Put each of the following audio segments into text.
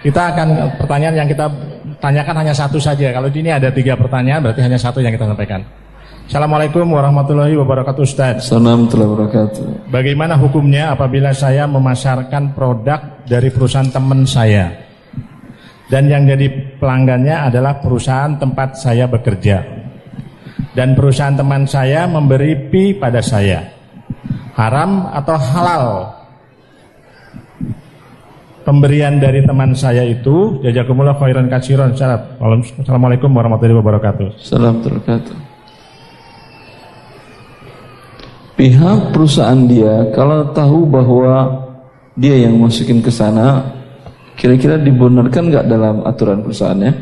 Kita akan pertanyaan yang kita tanyakan hanya satu saja. Kalau di ini ada tiga pertanyaan, berarti hanya satu yang kita sampaikan. Assalamualaikum warahmatullahi wabarakatuh Ustaz. Assalamualaikum warahmatullahi wabarakatuh. Bagaimana hukumnya apabila saya memasarkan produk dari perusahaan teman saya? Dan yang jadi pelanggannya adalah perusahaan tempat saya bekerja. Dan perusahaan teman saya memberi pi pada saya. Haram atau halal pemberian dari teman saya itu jazakumullah khairan katsiran syarat. Assalamualaikum warahmatullahi wabarakatuh. Assalamualaikum wabarakatuh. Pihak perusahaan dia kalau tahu bahwa dia yang masukin ke sana, kira-kira dibenarkan nggak dalam aturan perusahaannya?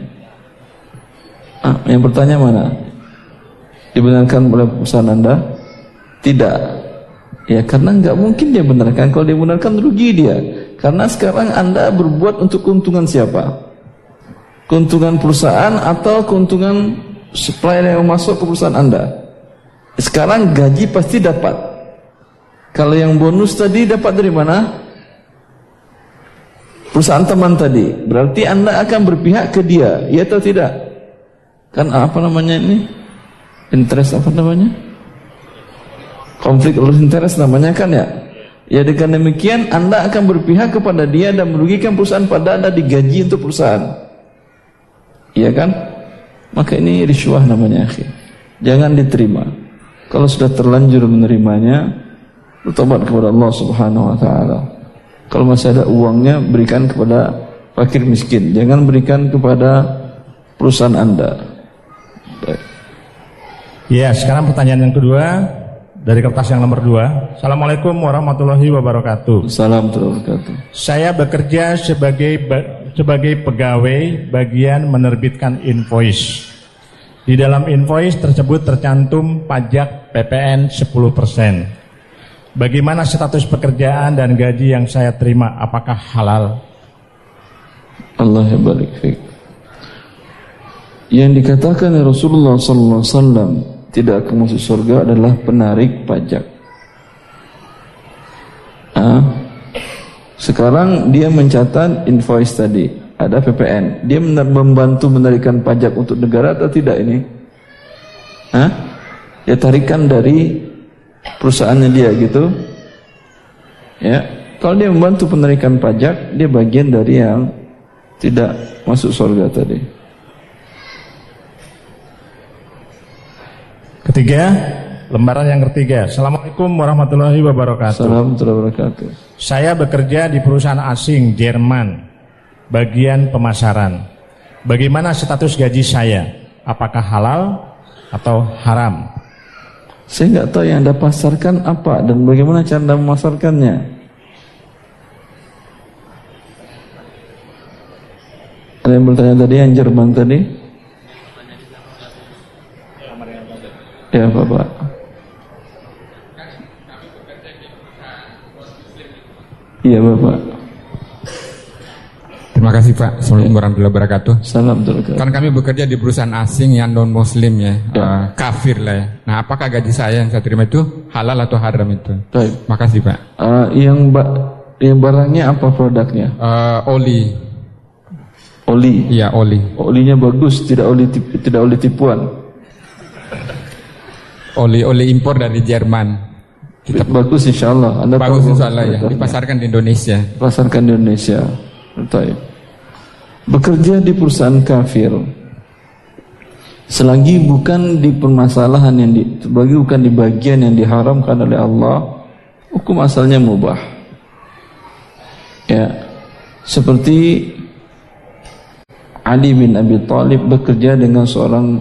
Ah, yang bertanya mana? Dibenarkan oleh perusahaan Anda? Tidak. Ya karena nggak mungkin dia benarkan. Kalau dia benarkan rugi dia. Karena sekarang Anda berbuat untuk keuntungan siapa? Keuntungan perusahaan atau keuntungan supplier yang masuk ke perusahaan Anda? Sekarang gaji pasti dapat. Kalau yang bonus tadi dapat dari mana? Perusahaan teman tadi. Berarti Anda akan berpihak ke dia, ya atau tidak? Kan apa namanya ini? Interest apa namanya? Konflik of interest namanya kan ya? Ya dengan demikian Anda akan berpihak kepada dia dan merugikan perusahaan pada Anda digaji untuk perusahaan. Iya kan? Maka ini riswah namanya akhi. Jangan diterima. Kalau sudah terlanjur menerimanya, bertobat kepada Allah Subhanahu wa taala. Kalau masih ada uangnya berikan kepada fakir miskin, jangan berikan kepada perusahaan Anda. Ya, sekarang pertanyaan yang kedua dari kertas yang nomor dua. Assalamualaikum warahmatullahi wabarakatuh. Warahmatullahi wabarakatuh. Saya bekerja sebagai sebagai pegawai bagian menerbitkan invoice. Di dalam invoice tersebut tercantum pajak PPN 10%. Bagaimana status pekerjaan dan gaji yang saya terima? Apakah halal? Allah balik Yang dikatakan Rasulullah sallallahu alaihi wasallam tidak akan masuk surga adalah penarik pajak. Ah, sekarang dia mencatat invoice tadi, ada PPN. Dia membantu menarikan pajak untuk negara atau tidak ini? Hah? Dia tarikan dari perusahaannya dia gitu. Ya, kalau dia membantu penarikan pajak, dia bagian dari yang tidak masuk surga tadi. Ketiga, lembaran yang ketiga. Assalamualaikum warahmatullahi wabarakatuh. Assalamualaikum warahmatullahi wabarakatuh. Saya bekerja di perusahaan asing Jerman, bagian pemasaran. Bagaimana status gaji saya? Apakah halal atau haram? Saya nggak tahu yang anda pasarkan apa dan bagaimana cara anda memasarkannya. Ada yang bertanya tadi yang Jerman tadi? Ya Bapak. Iya Bapak. Terima kasih Pak. Assalamualaikum warahmatullahi wabarakatuh. Salam Kan kami bekerja di perusahaan asing yang non Muslim ya, ya. Uh, kafir lah ya. Nah, apakah gaji saya yang saya terima itu halal atau haram itu? Baik. Makasih Pak. Uh, yang ba yang barangnya apa produknya? Uh, oli. Oli. Iya oli. Olinya bagus, tidak oli tidak oli tipuan oli-oli impor dari Jerman. Kita bagus insya Allah. Anda bagus insya Allah ya. Dipasarkan di Indonesia. Pasarkan di Indonesia. Betul. Bekerja di perusahaan kafir. Selagi bukan di permasalahan yang di, bagi bukan di bagian yang diharamkan oleh Allah, hukum asalnya mubah. Ya, seperti Ali bin Abi Thalib bekerja dengan seorang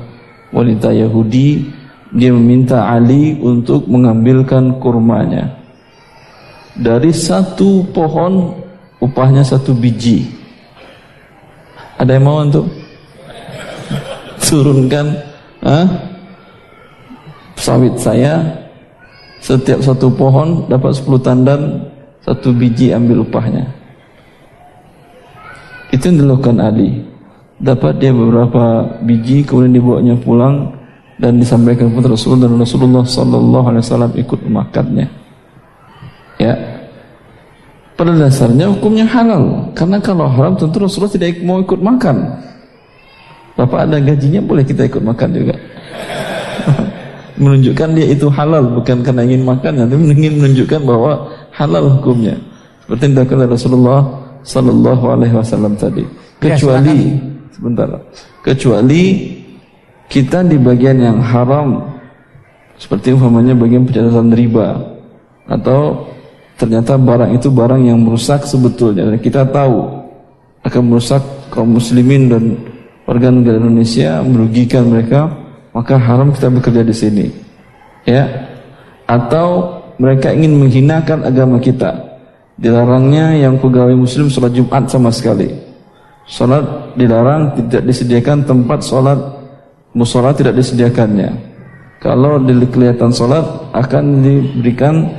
wanita Yahudi dia meminta Ali untuk mengambilkan kurmanya. Dari satu pohon upahnya satu biji. Ada yang mau untuk? Turunkan ah, sawit saya setiap satu pohon dapat 10 tandan satu biji ambil upahnya. Itu yang dilakukan Ali. Dapat dia beberapa biji kemudian dibawanya pulang dan disampaikan kepada Rasulullah dan Rasulullah Sallallahu Alaihi Wasallam ikut memakannya. Ya, pada dasarnya hukumnya halal. Karena kalau haram tentu Rasulullah tidak mau ikut makan. Bapak ada gajinya boleh kita ikut makan juga. menunjukkan dia itu halal bukan karena ingin makan, tapi ingin menunjukkan bahwa halal hukumnya. Seperti yang dilakukan Rasulullah Sallallahu Alaihi Wasallam tadi. Ya, kecuali ya, sebentar, kecuali kita di bagian yang haram, seperti umpamanya bagian pencatatan riba atau ternyata barang itu barang yang merusak sebetulnya dan kita tahu akan merusak kaum muslimin dan warga negara Indonesia merugikan mereka maka haram kita bekerja di sini. Ya. Atau mereka ingin menghinakan agama kita. Dilarangnya yang pegawai muslim sholat Jumat sama sekali. Sholat dilarang tidak disediakan tempat sholat musola tidak disediakannya. Kalau kelihatan sholat akan diberikan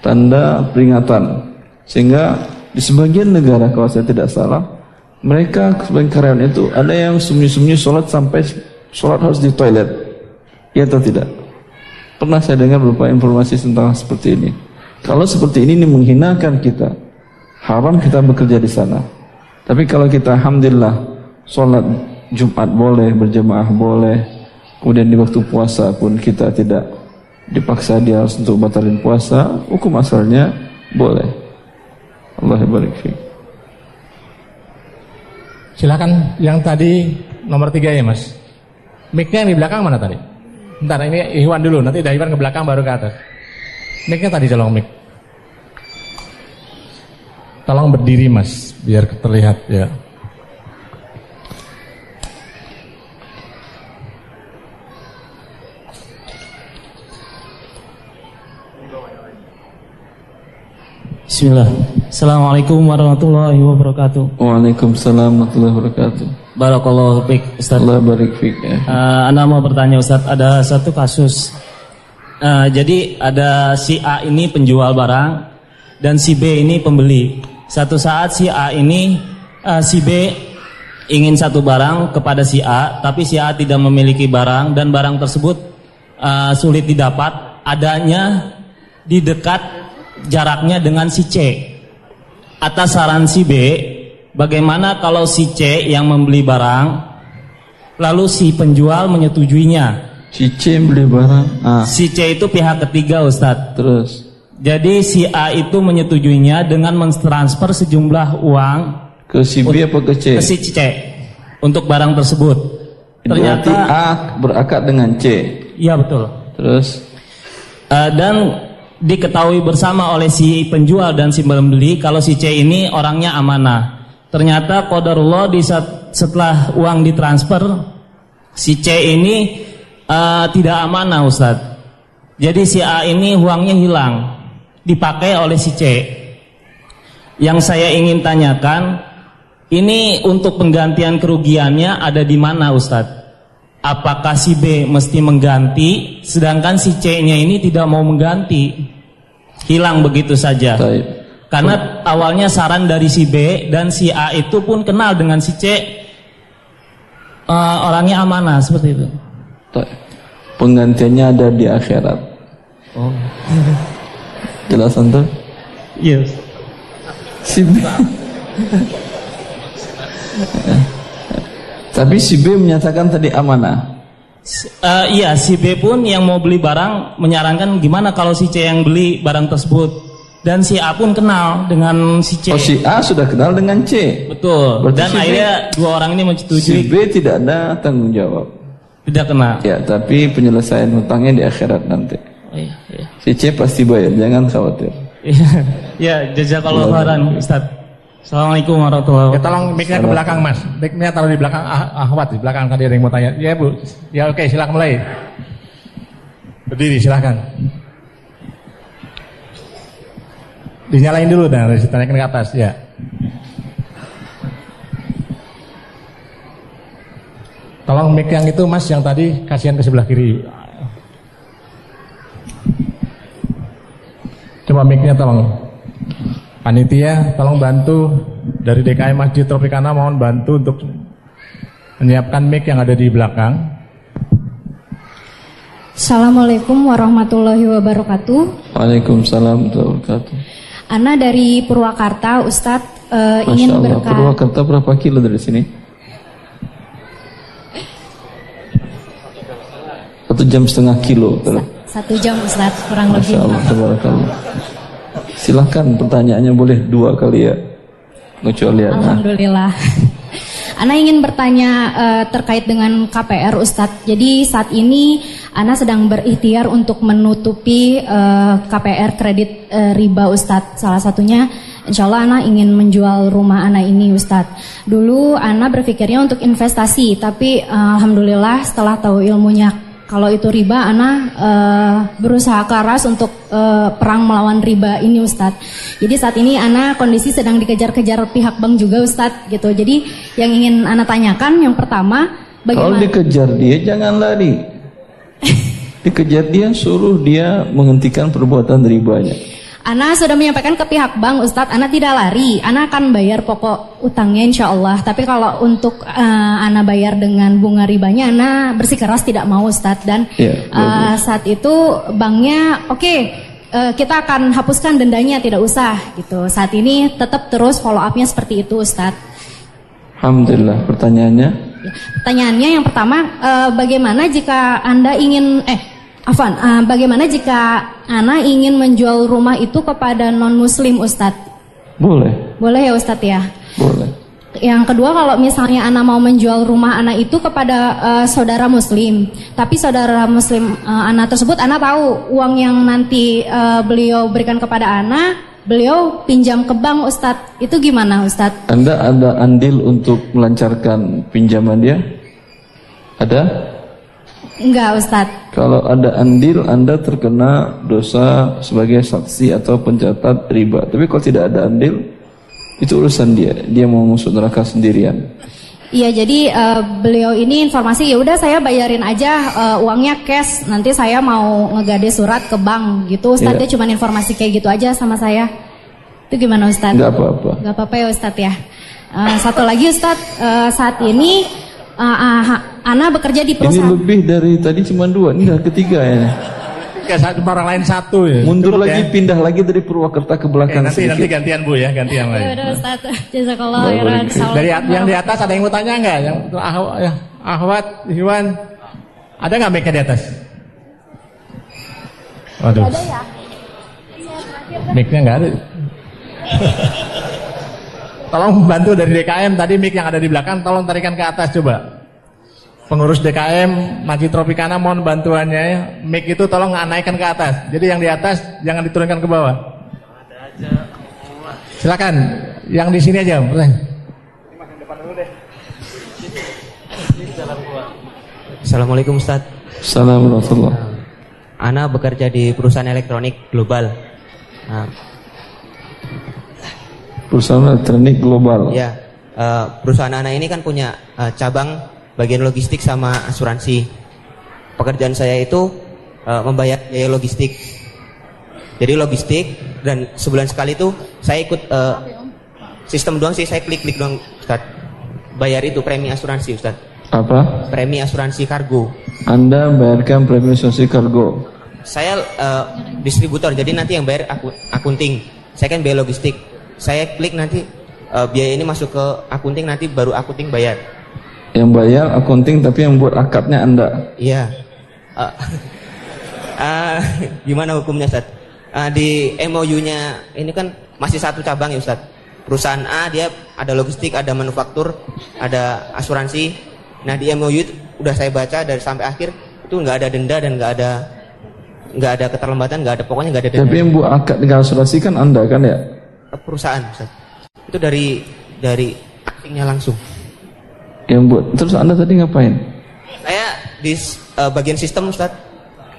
tanda peringatan. Sehingga di sebagian negara kalau saya tidak salah mereka sebagian karyawan itu ada yang sembunyi-sembunyi sholat sampai sholat harus di toilet. Ya atau tidak? Pernah saya dengar beberapa informasi tentang seperti ini. Kalau seperti ini ini menghinakan kita. Haram kita bekerja di sana. Tapi kalau kita alhamdulillah sholat Jumat boleh berjamaah boleh kemudian di waktu puasa pun kita tidak dipaksa dia harus untuk batalin puasa, hukum asalnya boleh. Allah barik fi. Silakan yang tadi nomor tiga ya mas. Miknya yang di belakang mana tadi? Ntar ini Iwan dulu, nanti dari Iwan ke belakang baru ke atas. Miknya tadi colong mik. Tolong berdiri mas, biar terlihat ya. Bismillah. Assalamualaikum warahmatullahi wabarakatuh. Waalaikumsalam warahmatullahi wabarakatuh. Barakallahu fiik Ustaz. Allah barik fiik ya. Uh, Anda mau bertanya Ustaz, ada satu kasus. Uh, jadi ada si A ini penjual barang dan si B ini pembeli. Satu saat si A ini uh, si B ingin satu barang kepada si A, tapi si A tidak memiliki barang dan barang tersebut uh, sulit didapat. Adanya di dekat jaraknya dengan si C. Atas saran si B, bagaimana kalau si C yang membeli barang, lalu si penjual menyetujuinya? Si C beli barang. Ah. Si C itu pihak ketiga, Ustadz. Terus? Jadi si A itu menyetujuinya dengan mentransfer sejumlah uang ke si B apa ke C? Ke si C untuk barang tersebut. Ternyata Berarti A berakar dengan C. Iya betul. Terus? Uh, dan diketahui bersama oleh si penjual dan si pembeli kalau si C ini orangnya amanah. Ternyata qadarullah di setelah uang ditransfer si C ini uh, tidak amanah Ustaz. Jadi si A ini uangnya hilang dipakai oleh si C. Yang saya ingin tanyakan ini untuk penggantian kerugiannya ada di mana Ustadz? Apakah si B mesti mengganti sedangkan si C-nya ini tidak mau mengganti? Hilang begitu saja. Taib. karena awalnya saran dari si B dan si A itu pun kenal dengan si C. Uh, orangnya amanah seperti itu. Taib. penggantiannya ada di akhirat. Oh. Jelas tuh yes. Si B Tapi si B menyatakan tadi amanah. Uh, iya, si B pun yang mau beli barang menyarankan gimana kalau si C yang beli barang tersebut. Dan si A pun kenal dengan si C. Oh, si A sudah kenal dengan C. Betul. Berarti Dan si akhirnya B, dua orang ini menyetujui. Si B tidak ada tanggung jawab. Tidak kena. Ya, tapi penyelesaian hutangnya di akhirat nanti. Oh, iya, iya. Si C pasti bayar, jangan khawatir. Iya, ya, jazakallahu khairan, Ustaz. Assalamualaikum warahmatullahi wabarakatuh. Ya, tolong mic-nya ke belakang mas. Mic-nya taruh di belakang ah, ahwat di belakang tadi ada yang mau tanya. Ya bu, ya oke silakan mulai. Berdiri silakan. Dinyalain dulu dan ditanyakan ke atas ya. Tolong mic yang itu mas yang tadi kasihan ke sebelah kiri. Coba mic-nya tolong. Panitia tolong bantu dari DKI Masjid Tropicana mohon bantu untuk menyiapkan mic yang ada di belakang. Assalamualaikum warahmatullahi wabarakatuh. Waalaikumsalam warahmatullahi wabarakatuh. Ana dari Purwakarta, Ustadz uh, Masya ingin Allah, berkah. Purwakarta berapa kilo dari sini? Satu jam setengah kilo. Satu jam Ustadz kurang lebih. Masya Allah, tabarakallah. Silahkan pertanyaannya boleh dua kali ya. Kecuali ya. Alhamdulillah. Ana ingin bertanya uh, terkait dengan KPR Ustadz. Jadi saat ini Ana sedang berikhtiar untuk menutupi uh, KPR kredit uh, riba Ustadz. Salah satunya Insya Allah Ana ingin menjual rumah Ana ini Ustadz. Dulu Ana berpikirnya untuk investasi, tapi uh, Alhamdulillah setelah tahu ilmunya kalau itu riba, Ana uh, berusaha keras untuk uh, perang melawan riba ini Ustadz. Jadi saat ini Ana kondisi sedang dikejar-kejar pihak bank juga Ustadz gitu. Jadi yang ingin Ana tanyakan yang pertama, bagaimana? Kalau dikejar dia jangan lari. dikejar dia suruh dia menghentikan perbuatan ribanya. Ana sudah menyampaikan ke pihak bank, Ustadz, Ana tidak lari. Ana akan bayar pokok utangnya insya Allah. Tapi kalau untuk uh, Ana bayar dengan bunga ribanya, Ana bersikeras tidak mau, Ustadz. Dan yeah, iya, uh, saat itu banknya, oke, okay, uh, kita akan hapuskan dendanya, tidak usah. gitu. Saat ini tetap terus follow upnya seperti itu, Ustadz. Alhamdulillah. Pertanyaannya? Ya, pertanyaannya yang pertama, uh, bagaimana jika Anda ingin, eh Afan, uh, bagaimana jika Ana ingin menjual rumah itu kepada non Muslim, Ustadz? Boleh. Boleh ya, Ustadz ya. Boleh. Yang kedua, kalau misalnya Ana mau menjual rumah Ana itu kepada uh, saudara Muslim, tapi saudara Muslim uh, Ana tersebut, Ana tahu uang yang nanti uh, beliau berikan kepada Ana, beliau pinjam ke bank, Ustadz. Itu gimana, Ustadz? Anda ada andil untuk melancarkan pinjaman dia? Ada? Enggak Ustadz. Kalau ada andil Anda terkena dosa sebagai saksi atau pencatat riba. Tapi kalau tidak ada andil Itu urusan dia. Dia mau masuk neraka sendirian. Iya jadi uh, beliau ini informasi ya udah saya bayarin aja uh, uangnya cash. Nanti saya mau ngegade surat ke bank gitu. Ustadz yeah. dia cuma informasi kayak gitu aja sama saya. Itu gimana Ustadz? Gak apa-apa. Gak apa-apa ya Ustadz ya. Uh, Satu lagi Ustadz. Uh, saat ini uh, uh, Ana bekerja di perusahaan. Ini lebih dari tadi cuma dua, ini udah ketiga ya. Kayak satu orang lain satu ya. Mundur Cukup lagi, ya? pindah lagi dari Purwakarta ke belakang. Eh, nanti sedikit. nanti gantian bu ya, gantian lagi. Ya udah Ustaz, jazakallah khairan. Dari yang di atas ada yang mau tanya nggak? Yang ah, ya, Ahwat, Iwan, ada nggak mic di atas? Waduh. Ada ya? Mic-nya nggak ada. tolong bantu dari DKM tadi mic yang ada di belakang tolong tarikan ke atas coba. Pengurus DKM Majid Tropicana mohon bantuannya mic itu tolong naikkan ke atas. Jadi yang di atas jangan diturunkan ke bawah. Silakan. Yang di sini aja boleh Assalamualaikum Ustaz. Assalamualaikum Ana bekerja di perusahaan elektronik global. Nah. Perusahaan elektronik global Ya uh, Perusahaan Ana ini kan punya uh, cabang bagian logistik sama asuransi. Pekerjaan saya itu uh, membayar biaya logistik. Jadi logistik dan sebulan sekali itu saya ikut uh, sistem doang sih saya klik-klik doang Ustaz. Bayar itu premi asuransi Ustaz. Apa? Premi asuransi kargo. Anda bayarkan premi asuransi kargo. Saya uh, distributor jadi nanti yang bayar aku, akunting. Saya kan biaya logistik. Saya klik nanti uh, biaya ini masuk ke akunting nanti baru akunting bayar. Yang bayar akunting tapi yang buat akadnya Anda. Iya. Uh, uh, gimana hukumnya Ustaz? Uh, di MOU-nya ini kan masih satu cabang ya Ustaz. Perusahaan A dia ada logistik, ada manufaktur, ada asuransi. Nah di MOU itu udah saya baca dari sampai akhir itu nggak ada denda dan nggak ada nggak ada keterlambatan, nggak ada pokoknya nggak ada denda. Tapi yang buat akad dengan asuransi kan Anda kan ya? Perusahaan Ustaz. Itu dari dari asingnya langsung. Yang buat terus Anda tadi ngapain? Saya di uh, bagian sistem Ustaz.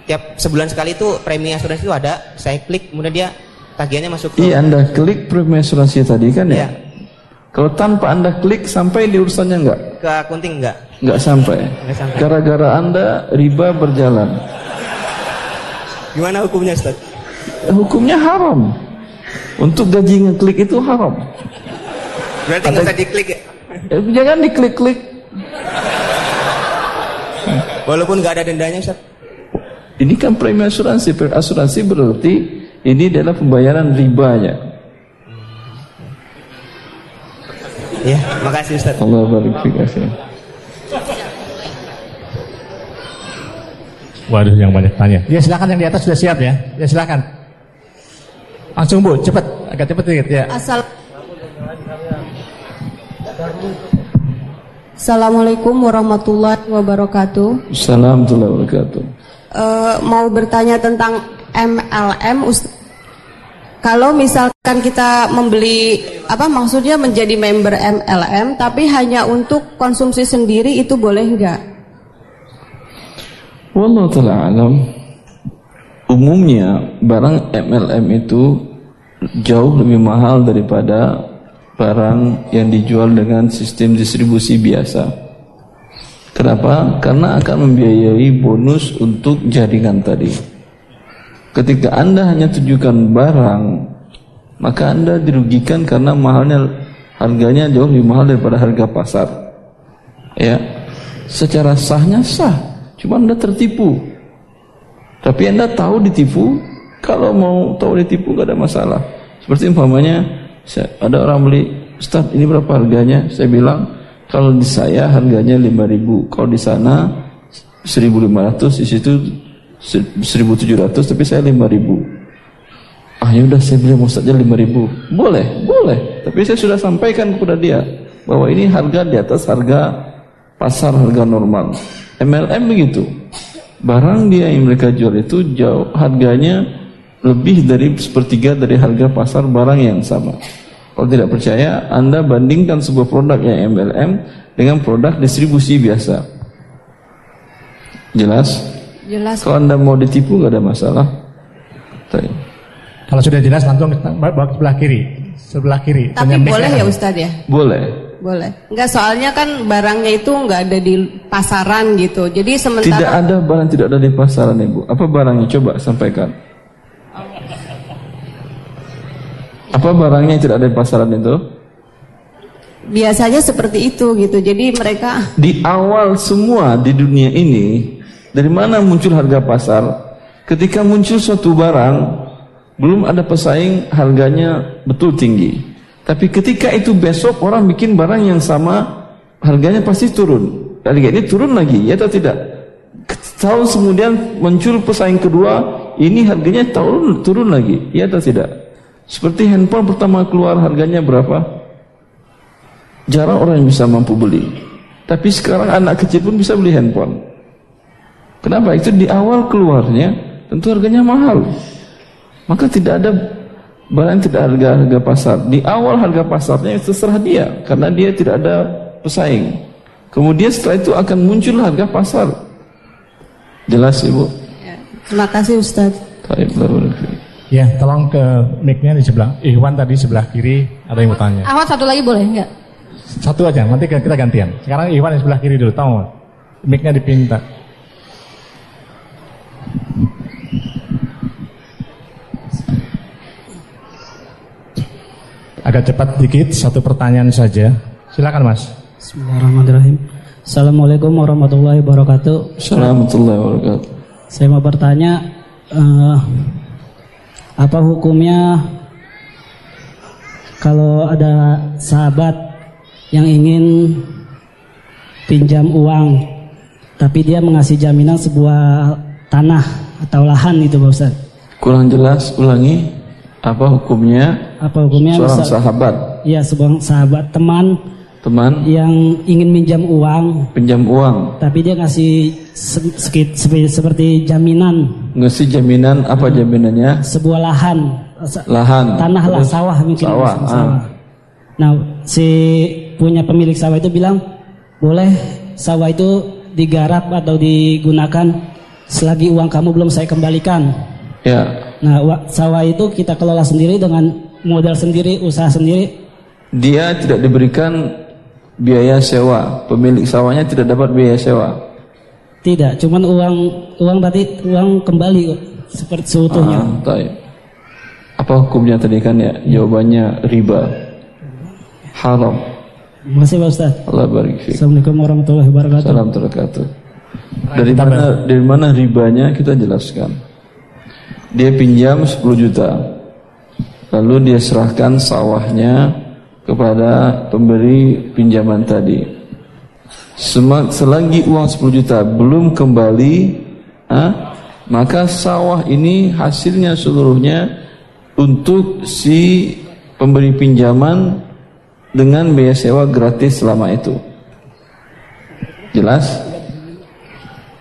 Tiap sebulan sekali itu premi asuransi itu ada, saya klik kemudian dia tagihannya masuk ke Iya, Anda klik premi asuransi tadi kan ya? Iya. Kalau tanpa Anda klik sampai di urusannya enggak? Ke akunting enggak? Enggak sampai. Gara-gara Anda riba berjalan. Gimana hukumnya Ustaz? Hukumnya haram. Untuk gaji ngeklik itu haram. Berarti nggak usah diklik ya? Eh, jangan diklik-klik. Walaupun nggak ada dendanya, Ustaz. Ini kan premi asuransi. Premi asuransi berarti ini adalah pembayaran ribanya. Ya, makasih Ustaz. Allah barik. Waduh, yang banyak tanya. Ya silakan yang di atas sudah siap ya. Ya silakan. Langsung Bu, cepat, agak cepat dikit ya. Asal Assalamualaikum warahmatullahi wabarakatuh. Assalamualaikum warahmatullahi wabarakatuh. Eh, mau bertanya tentang MLM, Ust- kalau misalkan kita membeli apa maksudnya menjadi member MLM, tapi hanya untuk konsumsi sendiri itu boleh nggak? Wallahu taala alam. Umumnya barang MLM itu jauh lebih mahal daripada barang yang dijual dengan sistem distribusi biasa. Kenapa? Karena akan membiayai bonus untuk jaringan tadi. Ketika Anda hanya tujukan barang, maka Anda dirugikan karena mahalnya harganya jauh lebih mahal daripada harga pasar. Ya. Secara sahnya sah, cuma Anda tertipu. Tapi Anda tahu ditipu, kalau mau tahu ditipu gak ada masalah. Seperti umpamanya ada orang beli, Ustaz ini berapa harganya? Saya bilang, kalau di saya harganya 5000 kalau di sana 1500 di situ 1700 tapi saya 5000 Ah ya udah saya beli Ustaznya 5000 Boleh, boleh. Tapi saya sudah sampaikan kepada dia bahwa ini harga di atas harga pasar harga normal. MLM begitu. Barang dia yang mereka jual itu jauh harganya lebih dari sepertiga dari harga pasar barang yang sama. Kalau tidak percaya, Anda bandingkan sebuah produk yang MLM dengan produk distribusi biasa. Jelas? Jelas. Kalau Anda mau ditipu nggak ada masalah. Kalau sudah jelas langsung bawa ke sebelah kiri. Sebelah kiri. Tapi boleh ya Ustadz ya? Boleh. Boleh. Enggak soalnya kan barangnya itu nggak ada di pasaran gitu. Jadi Tidak sementara ada barang tidak ada di pasaran Ibu. Apa barangnya? Coba sampaikan. Apa barangnya yang tidak ada di pasaran itu? biasanya seperti itu gitu. Jadi mereka Di awal semua di dunia ini, dari mana muncul harga pasar? Ketika muncul suatu barang, belum ada pesaing, harganya betul tinggi. Tapi ketika itu besok orang bikin barang yang sama, harganya pasti turun. Harga ini turun lagi, ya atau tidak? Tahun kemudian muncul pesaing kedua, ini harganya turun turun lagi, ya atau tidak? Seperti handphone pertama keluar harganya berapa? Jarang orang yang bisa mampu beli. Tapi sekarang anak kecil pun bisa beli handphone. Kenapa? Itu di awal keluarnya tentu harganya mahal. Maka tidak ada barang yang tidak harga harga pasar. Di awal harga pasarnya itu terserah dia karena dia tidak ada pesaing. Kemudian setelah itu akan muncul harga pasar. Jelas Ibu? terima kasih Ustadz. Baik, Ya, tolong ke mic-nya di sebelah. Ikhwan tadi sebelah kiri ada yang mau tanya. Ahmad satu lagi boleh enggak? Satu aja, nanti kita gantian. Sekarang Ikhwan di sebelah kiri dulu, tahu nggak? Mic-nya dipinta. Agak cepat dikit, satu pertanyaan saja. Silakan Mas. Bismillahirrahmanirrahim. Assalamualaikum warahmatullahi wabarakatuh. Assalamualaikum warahmatullahi wabarakatuh. Saya mau bertanya, eh, apa hukumnya kalau ada sahabat yang ingin pinjam uang, tapi dia mengasih jaminan sebuah tanah atau lahan itu, Pak Ustaz. Kurang jelas, ulangi. Apa hukumnya Apa hukumnya? seorang sahabat, Iya, sebuah sahabat teman teman yang ingin minjam uang, pinjam uang, tapi dia ngasih se- sekit- sepe- seperti jaminan ngasih jaminan apa jaminannya? sebuah lahan Lahan. tanah lah sawah mungkin Sawah. Sawah. ah. nah si punya pemilik sawah itu bilang boleh sawah itu digarap atau digunakan selagi uang kamu belum saya kembalikan Ya, nah wa- sawah itu kita kelola sendiri dengan modal sendiri usaha sendiri dia tidak diberikan biaya sewa. Pemilik sawahnya tidak dapat biaya sewa. tidak cuman uang uang tadi uang kembali seperti seutuhnya Ah, taib. Apa hukumnya tadi kan ya? Jawabannya riba. Haram. masih Pak Ustaz Allah barik fiik. Assalamualaikum warahmatullahi wabarakatuh Salam terkatu. Dari mana dari mana ribanya kita jelaskan. Dia pinjam 10 juta. Lalu dia serahkan sawahnya kepada pemberi pinjaman tadi. Selagi uang 10 juta belum kembali, ah, maka sawah ini hasilnya seluruhnya untuk si pemberi pinjaman dengan biaya sewa gratis selama itu. Jelas?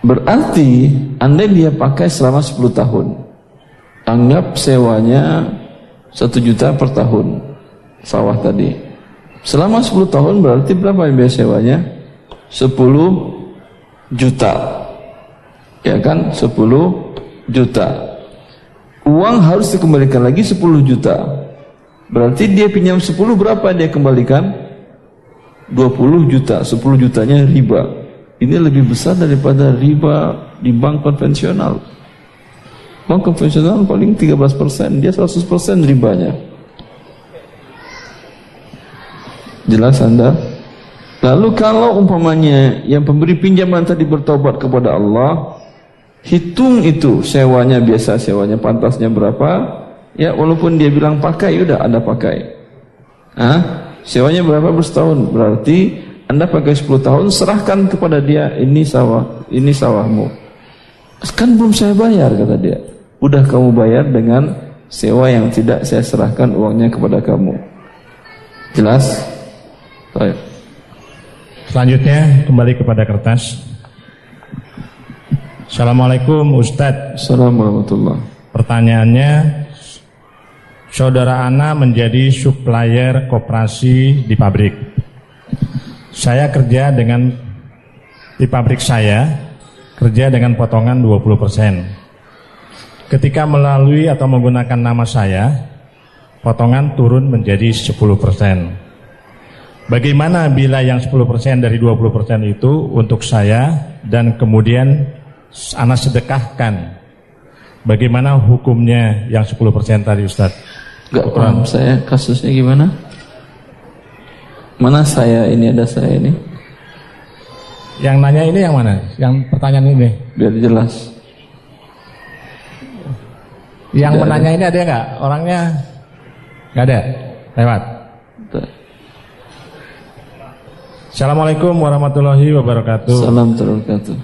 Berarti anda dia pakai selama 10 tahun. Anggap sewanya 1 juta per tahun sawah tadi. Selama 10 tahun berarti berapa biaya sewanya? 10 juta. Ya kan? 10 juta. Uang harus dikembalikan lagi 10 juta. Berarti dia pinjam 10 berapa dia kembalikan? 20 juta, 10 jutanya riba. Ini lebih besar daripada riba di bank konvensional. Bank konvensional paling 13%, dia 100% ribanya. Jelas Anda? Lalu kalau umpamanya yang pemberi pinjaman tadi bertobat kepada Allah, hitung itu sewanya biasa sewanya pantasnya berapa, ya walaupun dia bilang pakai, udah ada pakai. Ah, sewanya berapa per tahun? Berarti Anda pakai 10 tahun, serahkan kepada dia ini sawah, ini sawahmu. Kan belum saya bayar kata dia. Udah kamu bayar dengan sewa yang tidak saya serahkan uangnya kepada kamu. Jelas? Selanjutnya kembali kepada kertas. Assalamualaikum Ustadz. Assalamualaikum Pertanyaannya, saudara Ana menjadi supplier koperasi di pabrik. Saya kerja dengan di pabrik saya kerja dengan potongan 20%. Ketika melalui atau menggunakan nama saya, potongan turun menjadi 10%. Bagaimana bila yang 10% dari 20% itu untuk saya dan kemudian anak sedekahkan? Bagaimana hukumnya yang 10% tadi Ustaz? Gak paham saya kasusnya gimana? Mana saya ini ada saya ini? Yang nanya ini yang mana? Yang pertanyaan ini? Biar jelas. Yang Tidak menanya ada. ini ada nggak? Orangnya nggak ada? Lewat. Assalamualaikum warahmatullahi wabarakatuh. Assalamualaikum wabarakatuh.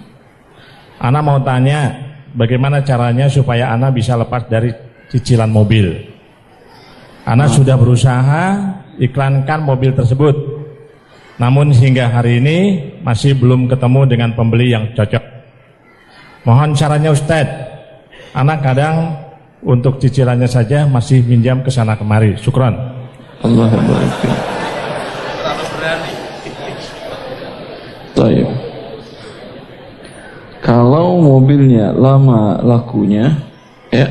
Ana mau tanya, bagaimana caranya supaya Ana bisa lepas dari cicilan mobil? Ana oh. sudah berusaha iklankan mobil tersebut, namun hingga hari ini masih belum ketemu dengan pembeli yang cocok. Mohon caranya Ustadz. Anak kadang untuk cicilannya saja masih minjam ke sana kemari. Syukron. Allah Taib. Kalau mobilnya lama lakunya, ya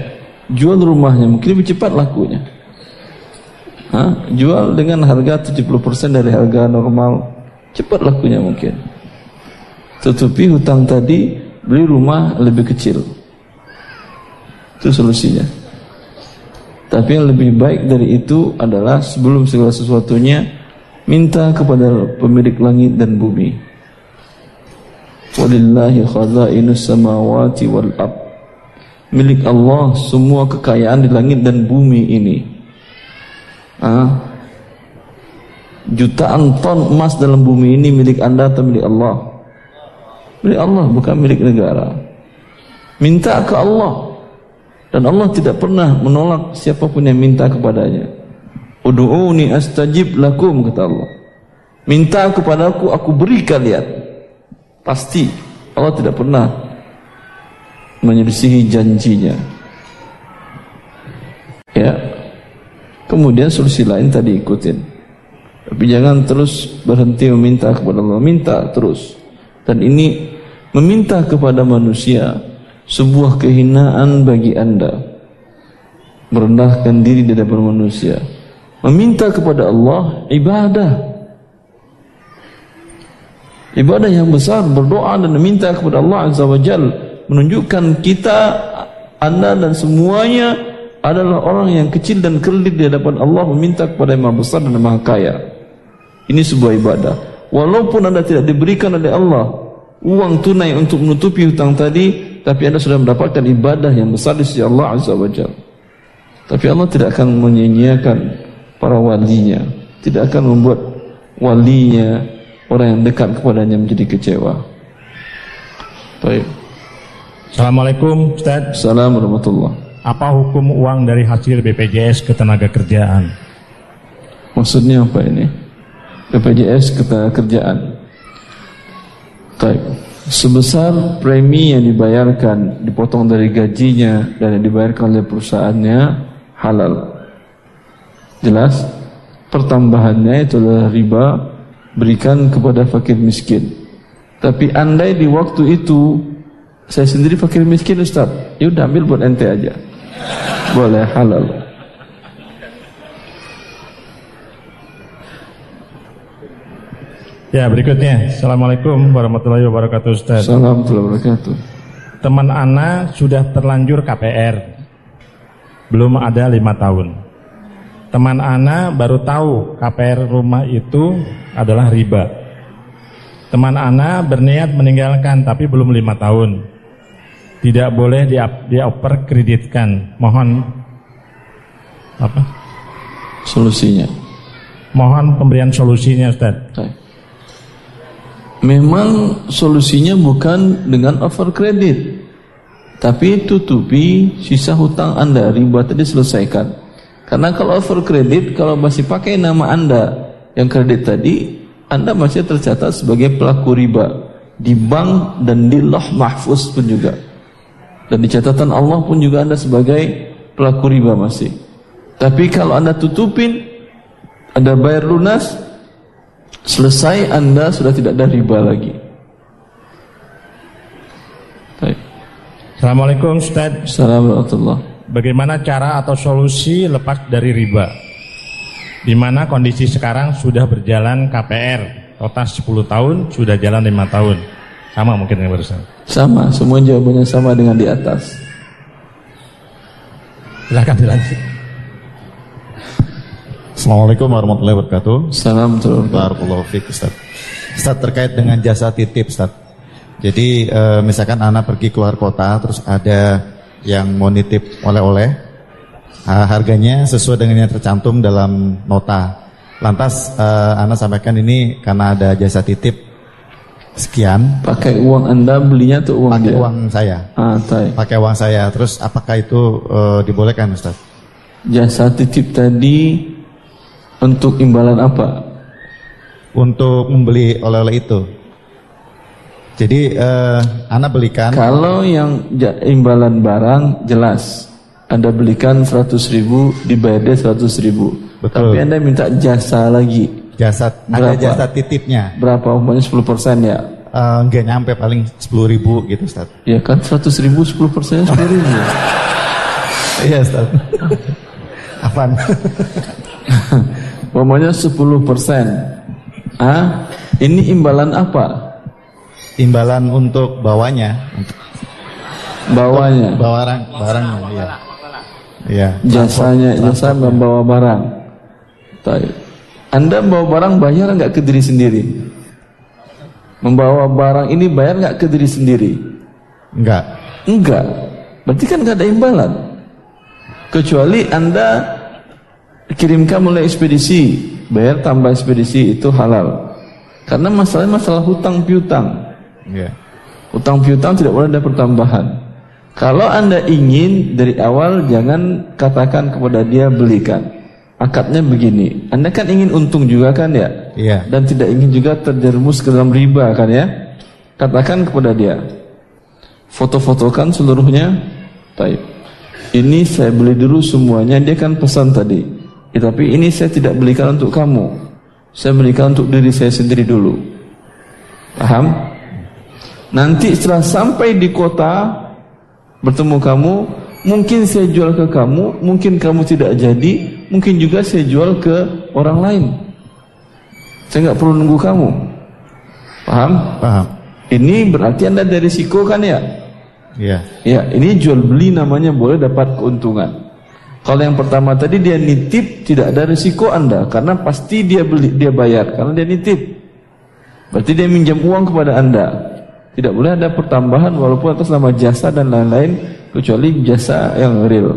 jual rumahnya mungkin lebih cepat lakunya. Hah? Jual dengan harga 70% dari harga normal, cepat lakunya mungkin. Tutupi hutang tadi, beli rumah lebih kecil. Itu solusinya. Tapi yang lebih baik dari itu adalah sebelum segala sesuatunya minta kepada pemilik langit dan bumi Walillahi khazainus samawati wal ab. Milik Allah semua kekayaan di langit dan bumi ini. Ah. Jutaan ton emas dalam bumi ini milik Anda atau milik Allah? Milik Allah bukan milik negara. Minta ke Allah. Dan Allah tidak pernah menolak siapapun yang minta kepadanya. Udu'uni astajib lakum kata Allah. Minta kepadaku aku beri kalian. Pasti Allah tidak pernah menyelisihi janjinya. Ya. Kemudian solusi lain tadi ikutin. Tapi jangan terus berhenti meminta kepada Allah, minta terus. Dan ini meminta kepada manusia sebuah kehinaan bagi Anda. Merendahkan diri di hadapan manusia. Meminta kepada Allah ibadah ibadah yang besar berdoa dan meminta kepada Allah Azza wa Jal menunjukkan kita anda dan semuanya adalah orang yang kecil dan kerdil di hadapan Allah meminta kepada yang maha besar dan maha kaya. Ini sebuah ibadah. Walaupun anda tidak diberikan oleh Allah uang tunai untuk menutupi hutang tadi tapi anda sudah mendapatkan ibadah yang besar di sisi Allah Azza wa Jal. Tapi Allah tidak akan menyanyiakan para walinya tidak akan membuat walinya orang yang dekat kepadanya menjadi kecewa. Baik. Assalamualaikum Ustaz. Assalamualaikum warahmatullahi Apa hukum uang dari hasil BPJS ketenaga kerjaan? Maksudnya apa ini? BPJS ketenaga kerjaan. Baik. Sebesar premi yang dibayarkan dipotong dari gajinya dan yang dibayarkan oleh perusahaannya halal. Jelas? Pertambahannya itu adalah riba berikan kepada fakir miskin. Tapi andai di waktu itu saya sendiri fakir miskin Ustaz, ya udah ambil buat ente aja. Boleh halal. Ya berikutnya Assalamualaikum warahmatullahi wabarakatuh Ustaz Assalamualaikum warahmatullahi wabarakatuh Teman Ana sudah terlanjur KPR Belum ada lima tahun Teman Ana baru tahu KPR rumah itu adalah riba. Teman Ana berniat meninggalkan tapi belum lima tahun. Tidak boleh dioper kreditkan. Mohon apa? Solusinya. Mohon pemberian solusinya Ustaz. Memang solusinya bukan dengan over kredit Tapi tutupi sisa hutang anda. Riba tadi selesaikan Karena kalau over kredit Kalau masih pakai nama anda Yang kredit tadi Anda masih tercatat sebagai pelaku riba Di bank dan di loh mahfuz pun juga Dan di catatan Allah pun juga anda sebagai Pelaku riba masih Tapi kalau anda tutupin Anda bayar lunas Selesai anda sudah tidak ada riba lagi. Baik. Assalamualaikum Ustaz. Assalamualaikum Bagaimana cara atau solusi lepas dari riba? Di mana kondisi sekarang sudah berjalan KPR total 10 tahun, sudah jalan 5 tahun. Sama mungkin yang barusan. Sama, semua jawabannya sama dengan di atas. Silakan dilanjut. Assalamualaikum warahmatullahi wabarakatuh. Assalamualaikum warahmatullahi wabarakatuh. Ustaz. Ustaz terkait dengan jasa titip Ustaz. Jadi e, misalkan anak pergi keluar kota terus ada yang mau nitip oleh-oleh harganya sesuai dengan yang tercantum dalam nota. Lantas e, anak sampaikan ini karena ada jasa titip sekian. Pakai uang anda belinya tuh uang Pakai dia? uang saya. Ah, Pakai uang saya. Terus apakah itu e, dibolehkan Ustaz? Jasa titip tadi untuk imbalan apa? Untuk membeli oleh-oleh itu. Jadi uh, Anda belikan. Kalau yang imbalan barang jelas. Anda belikan 100 ribu, dibayar dia 100 ribu. Betul. Tapi Anda minta jasa lagi. Jasa, Berapa? ada jasa titipnya. Berapa? Umpamanya 10 persen ya? Uh, enggak nyampe paling 10 ribu gitu Ustaz. Ya kan 100 ribu 10 persen 10 ribu. Iya Ustaz. Apaan? Umpamanya 10 persen. Ah, ini imbalan apa? Imbalan untuk bawanya. Bawanya. Barang, barangnya, iya. Iya. Jasanya, jasa membawa barang. Anda membawa barang bayar nggak ke diri sendiri? Membawa barang ini bayar nggak ke diri sendiri? Enggak. Enggak. Berarti kan nggak ada imbalan. Kecuali Anda kirimkan mulai ekspedisi, bayar tambah ekspedisi itu halal. Karena masalahnya masalah hutang piutang. Iya. Hutang piutang tidak boleh ada pertambahan. Kalau Anda ingin dari awal jangan katakan kepada dia belikan. Akadnya begini, Anda kan ingin untung juga kan ya? Iya. Dan tidak ingin juga terjerumus ke dalam riba kan ya? Katakan kepada dia. Foto-fotokan seluruhnya. Baik. Ini saya beli dulu semuanya, dia kan pesan tadi. Ya, tapi ini saya tidak belikan untuk kamu. Saya belikan untuk diri saya sendiri dulu. Paham? Nanti setelah sampai di kota bertemu kamu, mungkin saya jual ke kamu, mungkin kamu tidak jadi, mungkin juga saya jual ke orang lain. Saya nggak perlu nunggu kamu. Paham? Paham. Ini berarti anda ada risiko kan ya? Iya. Ya, ini jual beli namanya boleh dapat keuntungan. Kalau yang pertama tadi dia nitip tidak ada risiko anda karena pasti dia beli dia bayar karena dia nitip. Berarti dia minjam uang kepada anda. Tidak boleh ada pertambahan walaupun atas nama jasa dan lain-lain kecuali jasa yang real.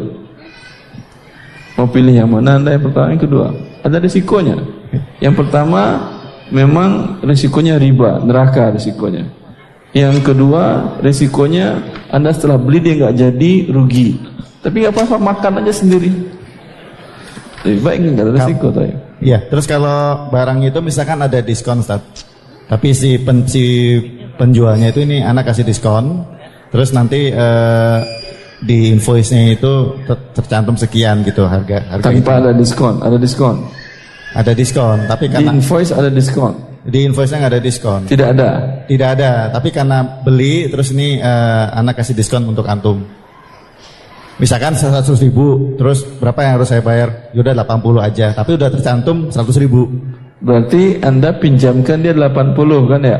Mau pilih yang mana anda yang pertama yang kedua? Ada risikonya. Yang pertama memang risikonya riba, neraka risikonya. Yang kedua risikonya Anda setelah beli dia nggak jadi rugi. Tapi nggak apa-apa makan aja sendiri. Lebih baik nggak ada risiko tuh. Iya, terus kalau barang itu misalkan ada diskon, Ustaz. Tapi si, pen, si penjualnya itu ini anak kasih diskon, terus nanti eh, di invoice-nya itu ter- tercantum sekian gitu harga harga itu. Tanpa ada diskon, ada diskon. Ada diskon, tapi Di karena invoice ada diskon. di invoice-nya nggak ada diskon. Tidak ada. Tidak ada, tapi karena beli terus ini eh, anak kasih diskon untuk antum. Misalkan 100 ribu, terus berapa yang harus saya bayar? Yaudah 80 aja, tapi udah tercantum 100 ribu. Berarti Anda pinjamkan dia 80 kan ya?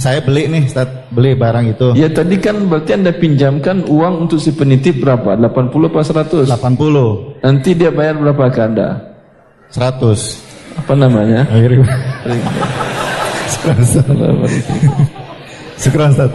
Saya beli nih, Ustaz, beli barang itu. Ya tadi kan berarti Anda pinjamkan uang untuk si penitip berapa? 80 apa 100? 80, Nanti dia bayar berapa ke Anda? 100. Apa namanya? Syukur Ustaz.